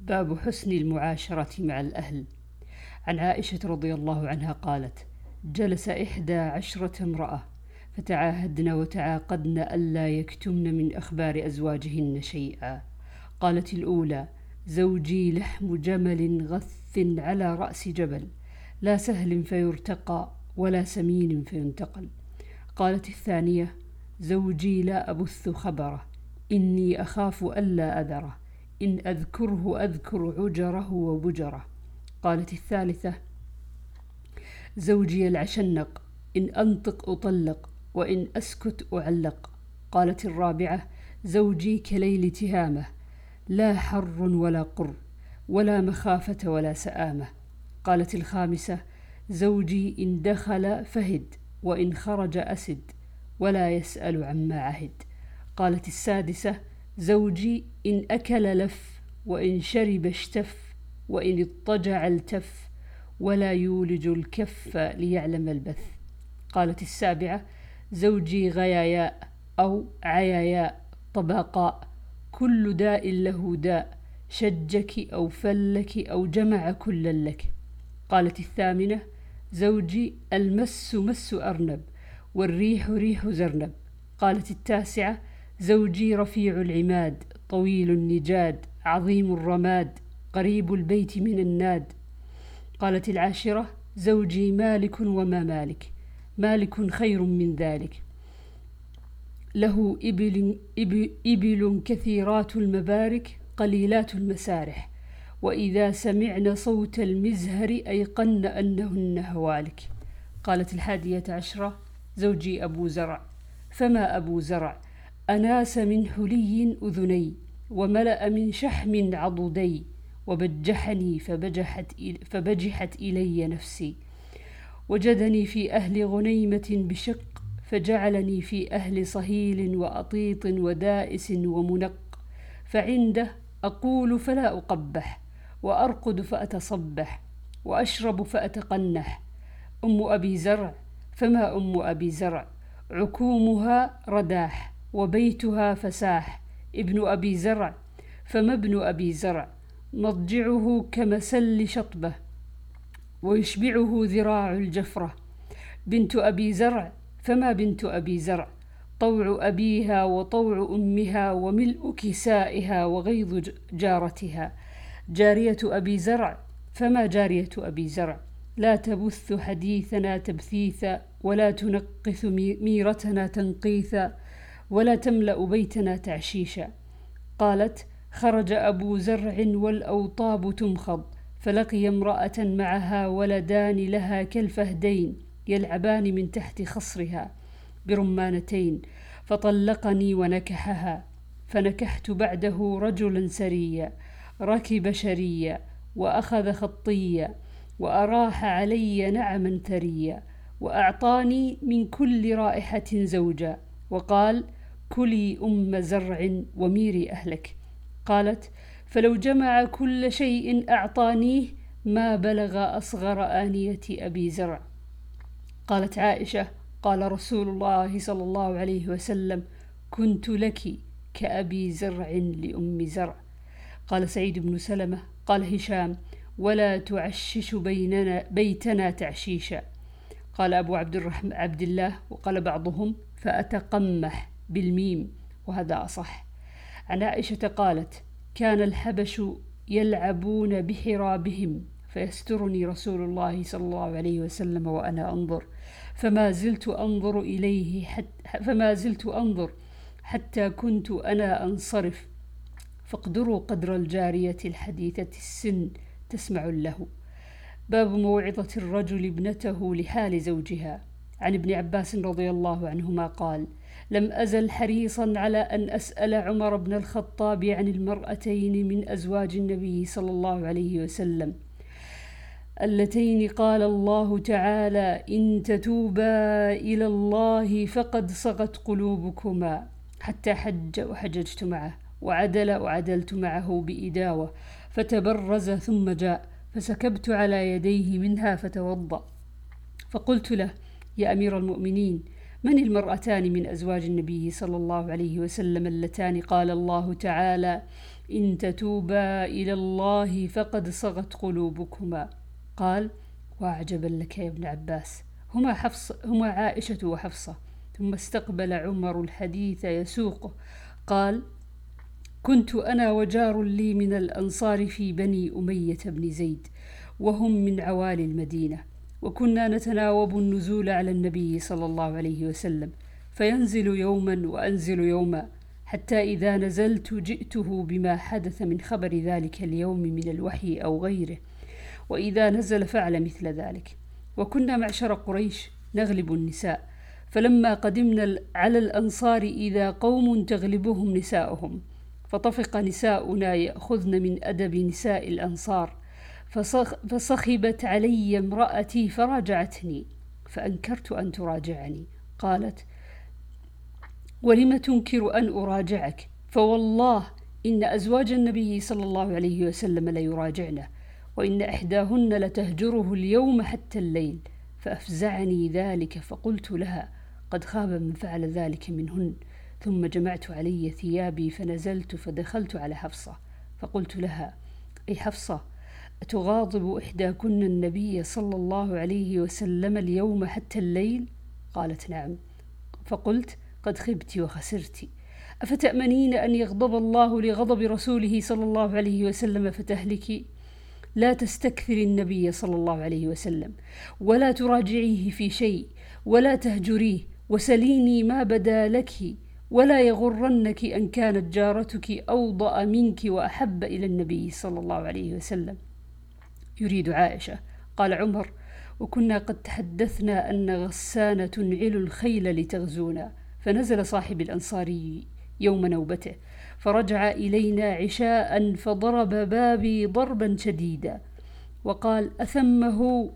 باب حسن المعاشرة مع الأهل. عن عائشة رضي الله عنها قالت جلس إحدى عشرة امرأة فتعاهدن وتعاقدن ألا يكتمن من أخبار أزواجهن شيئا. قالت الأولى زوجي لحم جمل غث على رأس جبل لا سهل فيرتقى ولا سمين فينتقل. قالت الثانية زوجي لا أبث خبره إني أخاف ألا أذره. إن أذكره أذكر عجره وبجره. قالت الثالثة زوجي العشنق إن أنطق أطلق وإن أسكت أعلق. قالت الرابعة زوجي كليل تهامة لا حر ولا قر ولا مخافة ولا سآمة. قالت الخامسة زوجي إن دخل فهد وإن خرج أسد ولا يسأل عما عهد. قالت السادسة زوجي إن أكل لف وإن شرب اشتف وإن اضطجع التف ولا يولج الكف ليعلم البث. قالت السابعة زوجي غياياء أو عياياء طباقاء كل داء له داء شجك أو فلك أو جمع كلا لك. قالت الثامنة زوجي المس مس أرنب والريح ريح زرنب. قالت التاسعة زوجي رفيع العماد طويل النجاد عظيم الرماد قريب البيت من الناد. قالت العاشرة زوجي مالك وما مالك مالك خير من ذلك. له إبل, إبل, كثيرات المبارك قليلات المسارح. وإذا سمعن صوت المزهر أيقن أنهن هوالك. قالت الحادية عشرة زوجي أبو زرع. فما أبو زرع؟ أناس من حلي أذني وملأ من شحم عضدي وبجحني فبجحت, فبجحت إلي نفسي. وجدني في أهل غنيمة بشق فجعلني في أهل صهيل وأطيط ودائس ومنق. فعنده أقول فلا أقبح وأرقد فأتصبح وأشرب فأتقنح. أم أبي زرع فما أم أبي زرع؟ عكومها رداح. وبيتها فساح ابن أبي زرع فما ابن أبي زرع؟ مضجعه كمسل شطبة ويشبعه ذراع الجفرة. بنت أبي زرع فما بنت أبي زرع؟ طوع أبيها وطوع أمها وملء كسائها وغيظ جارتها. جارية أبي زرع فما جارية أبي زرع؟ لا تبث حديثنا تبثيثا ولا تنقث ميرتنا تنقيثا. ولا تملأ بيتنا تعشيشا. قالت خرج أبو زرع والأوطاب تمخض فلقي امرأة معها ولدان لها كالفهدين يلعبان من تحت خصرها برمانتين فطلقني ونكحها فنكحت بعده رجلا سريا ركب شريا وأخذ خطيا وأراح علي نعما ثريا وأعطاني من كل رائحة زوجا. وقال كلي أم زرع وميري أهلك. قالت فلو جمع كل شيء أعطانيه ما بلغ أصغر آنية أبي زرع. قالت عائشة قال رسول الله صلى الله عليه وسلم كنت لك كأبي زرع لأم زرع. قال سعيد بن سلمة قال هشام ولا تعشش بيننا بيتنا تعشيشا. قال أبو عبد الرحمن عبد الله وقال بعضهم فأتقمح. بالميم وهذا أصح. عن عائشة قالت كان الحبش يلعبون بحرابهم فيسترني رسول الله صلى الله عليه وسلم وأنا أنظر. فما زلت أنظر إليه حتى فما زلت أنظر حتى كنت أنا أنصرف. فاقدروا قدر الجارية الحديثة السن تسمع له. باب موعظة الرجل ابنته لحال زوجها. عن ابن عباس رضي الله عنهما قال لم أزل حريصا على أن أسأل عمر بن الخطاب عن المرأتين من أزواج النبي صلى الله عليه وسلم. اللتين قال الله تعالى إن تتوبا إلى الله فقد صغت قلوبكما. حتى حج وحججت معه وعدل وعدلت معه بإداوة فتبرز ثم جاء فسكبت على يديه منها فتوضأ. فقلت له يا أمير المؤمنين من المرأتان من أزواج النبي صلى الله عليه وسلم اللتان قال الله تعالى إن تتوبا إلى الله فقد صغت قلوبكما. قال وأعجبا لك يا ابن عباس. هما, حفص هما عائشة وحفصة. ثم استقبل عمر الحديث يسوقه. قال كنت أنا وجار لي من الأنصار في بني أمية بن زيد وهم من عوالي المدينة. وكنا نتناوب النزول على النبي صلى الله عليه وسلم فينزل يوما وأنزل يوما حتى إذا نزلت جئته بما حدث من خبر ذلك اليوم من الوحي أو غيره وإذا نزل فعل مثل ذلك. وكنا معشر قريش نغلب النساء فلما قدمنا على الأنصار إذا قوم تغلبهم نساؤهم فطفق نساؤنا يأخذن من أدب نساء الأنصار فصخ فصخبت علي امرأتي فراجعتني فأنكرت أن تراجعني. قالت ولم تنكر أن أراجعك؟ فوالله إن أزواج النبي صلى الله عليه وسلم ليراجعنه وإن إحداهن لتهجره اليوم حتى الليل فأفزعني ذلك فقلت لها قد خاب من فعل ذلك منهن ثم جمعت علي ثيابي فنزلت فدخلت على حفصة. فقلت لها أي حفصة؟ أتغاضب إحداكن النبي صلى الله عليه وسلم اليوم حتى الليل؟ قالت نعم فقلت قد خبت وخسرت أفتأمنين أن يغضب الله لغضب رسوله صلى الله عليه وسلم فتهلكي؟ لا تستكثري النبي صلى الله عليه وسلم ولا تراجعيه في شيء ولا تهجريه وسليني ما بدا لك ولا يغرنك أن كانت جارتك أوضأ منك وأحب إلى النبي صلى الله عليه وسلم يريد عائشة. قال عمر وكنا قد تحدثنا أن غسان تنعل الخيل لتغزونا فنزل صاحب الأنصاري يوم نوبته فرجع إلينا عشاء فضرب بابي ضربا شديدا وقال أثمه؟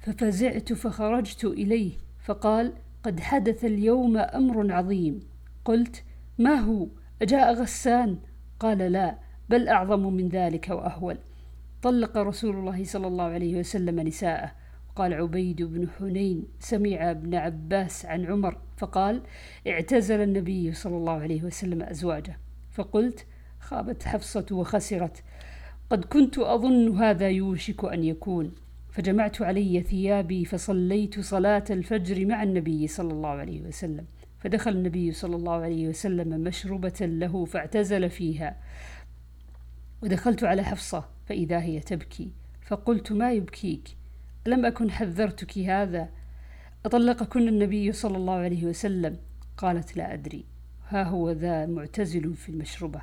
ففزعت فخرجت إليه فقال قد حدث اليوم أمر عظيم. قلت ما هو؟ أجاء غسان؟ قال لا بل أعظم من ذلك وأهول. طلق رسول الله صلى الله عليه وسلم نساءه. قال عبيد بن حنين سمع ابن عباس عن عمر فقال اعتزل النبي صلى الله عليه وسلم أزواجه. فقلت خابت حفصة وخسرت. قد كنت أظن هذا يوشك أن يكون. فجمعت علي ثيابي فصليت صلاة الفجر مع النبي صلى الله عليه وسلم. فدخل النبي صلى الله عليه وسلم مشربة له فاعتزل فيها. ودخلت على حفصة. فإذا هي تبكي. فقلت ما يبكيك؟ لم أكن حذرتك هذا. أطلقكن النبي صلى الله عليه وسلم. قالت لا أدري. ها هو ذا معتزل في المشربة.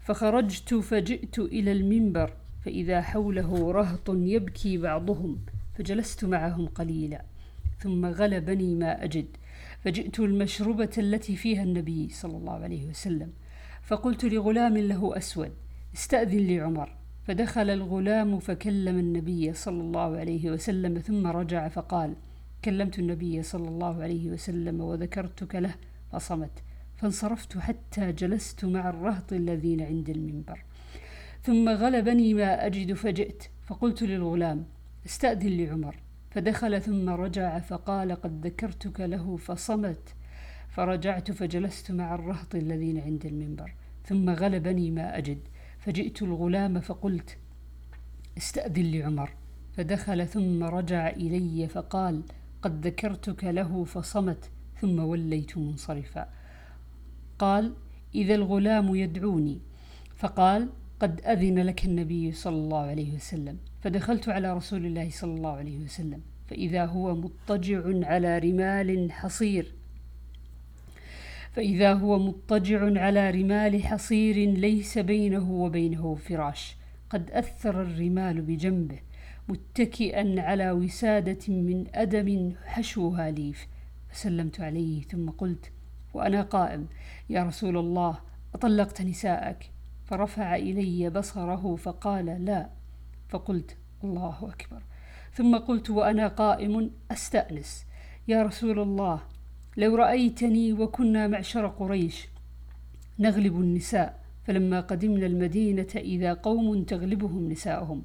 فخرجت فجئت إلى المنبر. فإذا حوله رهط يبكي بعضهم. فجلست معهم قليلا. ثم غلبني ما أجد. فجئت المشربة التي فيها النبي صلى الله عليه وسلم. فقلت لغلام له أسود. استأذن لي عمر فدخل الغلام فكلم النبي صلى الله عليه وسلم ثم رجع فقال كلمت النبي صلى الله عليه وسلم وذكرتك له فصمت. فانصرفت حتى جلست مع الرهط الذين عند المنبر. ثم غلبني ما أجد فجئت. فقلت للغلام استأذن لعمر. فدخل ثم رجع فقال قد ذكرتك له فصمت. فرجعت فجلست مع الرهط الذين عند المنبر. ثم غلبني ما أجد. فجئت الغلام فقلت استأذن لعمر. فدخل ثم رجع إلي فقال قد ذكرتك له فصمت ثم وليت منصرفا. قال إذا الغلام يدعوني. فقال قد أذن لك النبي صلى الله عليه وسلم. فدخلت على رسول الله صلى الله عليه وسلم. فإذا هو مضطجع على رمال حصير. فإذا هو مضطجع على رمال حصير ليس بينه وبينه فراش. قد أثر الرمال بجنبه متكئا على وسادة من أدم حشوها ليف. فسلمت عليه ثم قلت وأنا قائم. يا رسول الله أطلقت نساءك. فرفع إلي بصره فقال لا. فقلت الله أكبر. ثم قلت وأنا قائم أستأنس. يا رسول الله لو رأيتني وكنا معشر قريش نغلب النساء فلما قدمنا المدينة إذا قوم تغلبهم نساءهم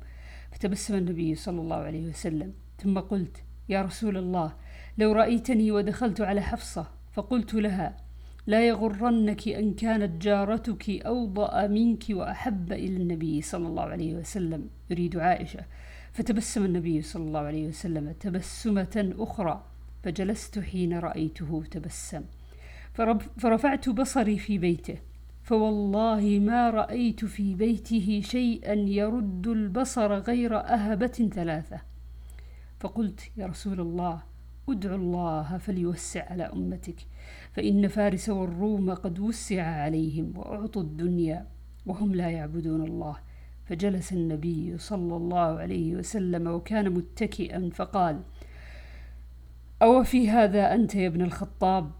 فتبسم النبي صلى الله عليه وسلم. ثم قلت يا رسول الله لو رأيتني ودخلت على حفصة فقلت لها لا يغرنك أن كانت جارتك أوضأ منك وأحب إلى النبي صلى الله عليه وسلم. يريد عائشة. فتبسم النبي صلى الله عليه وسلم تبسمة أخرى. فجلست حين رأيته تبسم. فرفعت بصري في بيته. فوالله ما رأيت في بيته شيئا يرد البصر غير أهبة ثلاثة. فقلت يا رسول الله ادعو الله فليوسع على أمتك. فإن فارس والروم قد وسع عليهم وأعطوا الدنيا وهم لا يعبدون الله. فجلس النبي صلى الله عليه وسلم وكان متكئا فقال أو في هذا أنت يا ابن الخطاب؟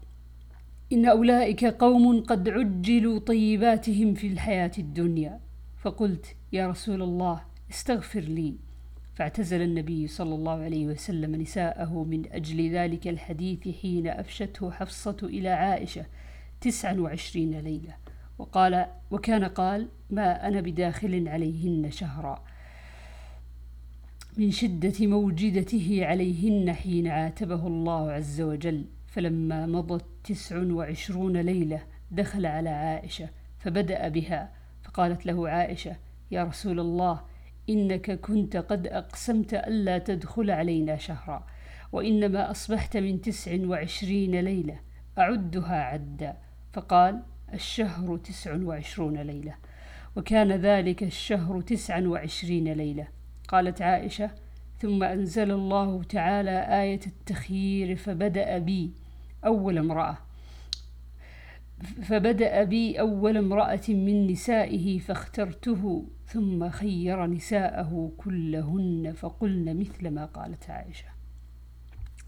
إن أولئك قوم قد عجلوا طيباتهم في الحياة الدنيا. فقلت يا رسول الله استغفر لي. فاعتزل النبي صلى الله عليه وسلم نساءه من أجل ذلك الحديث حين أفشته حفصة إلى عائشة تسعا وعشرين ليلة. وقال وكان قال ما أنا بداخل عليهن شهرا. من شدة موجدته عليهن حين عاتبه الله عز وجل فلما مضت تسع وعشرون ليلة دخل على عائشة فبدأ بها فقالت له عائشة يا رسول الله إنك كنت قد أقسمت ألا تدخل علينا شهرا وإنما أصبحت من تسع وعشرين ليلة أعدها عدا فقال الشهر تسع وعشرون ليلة وكان ذلك الشهر تسعا وعشرين ليلة قالت عائشة ثم أنزل الله تعالى آية التخيير فبدأ بي أول امرأة فبدأ بي أول امرأة من نسائه فاخترته ثم خير نساءه كلهن فقلن مثل ما قالت عائشة.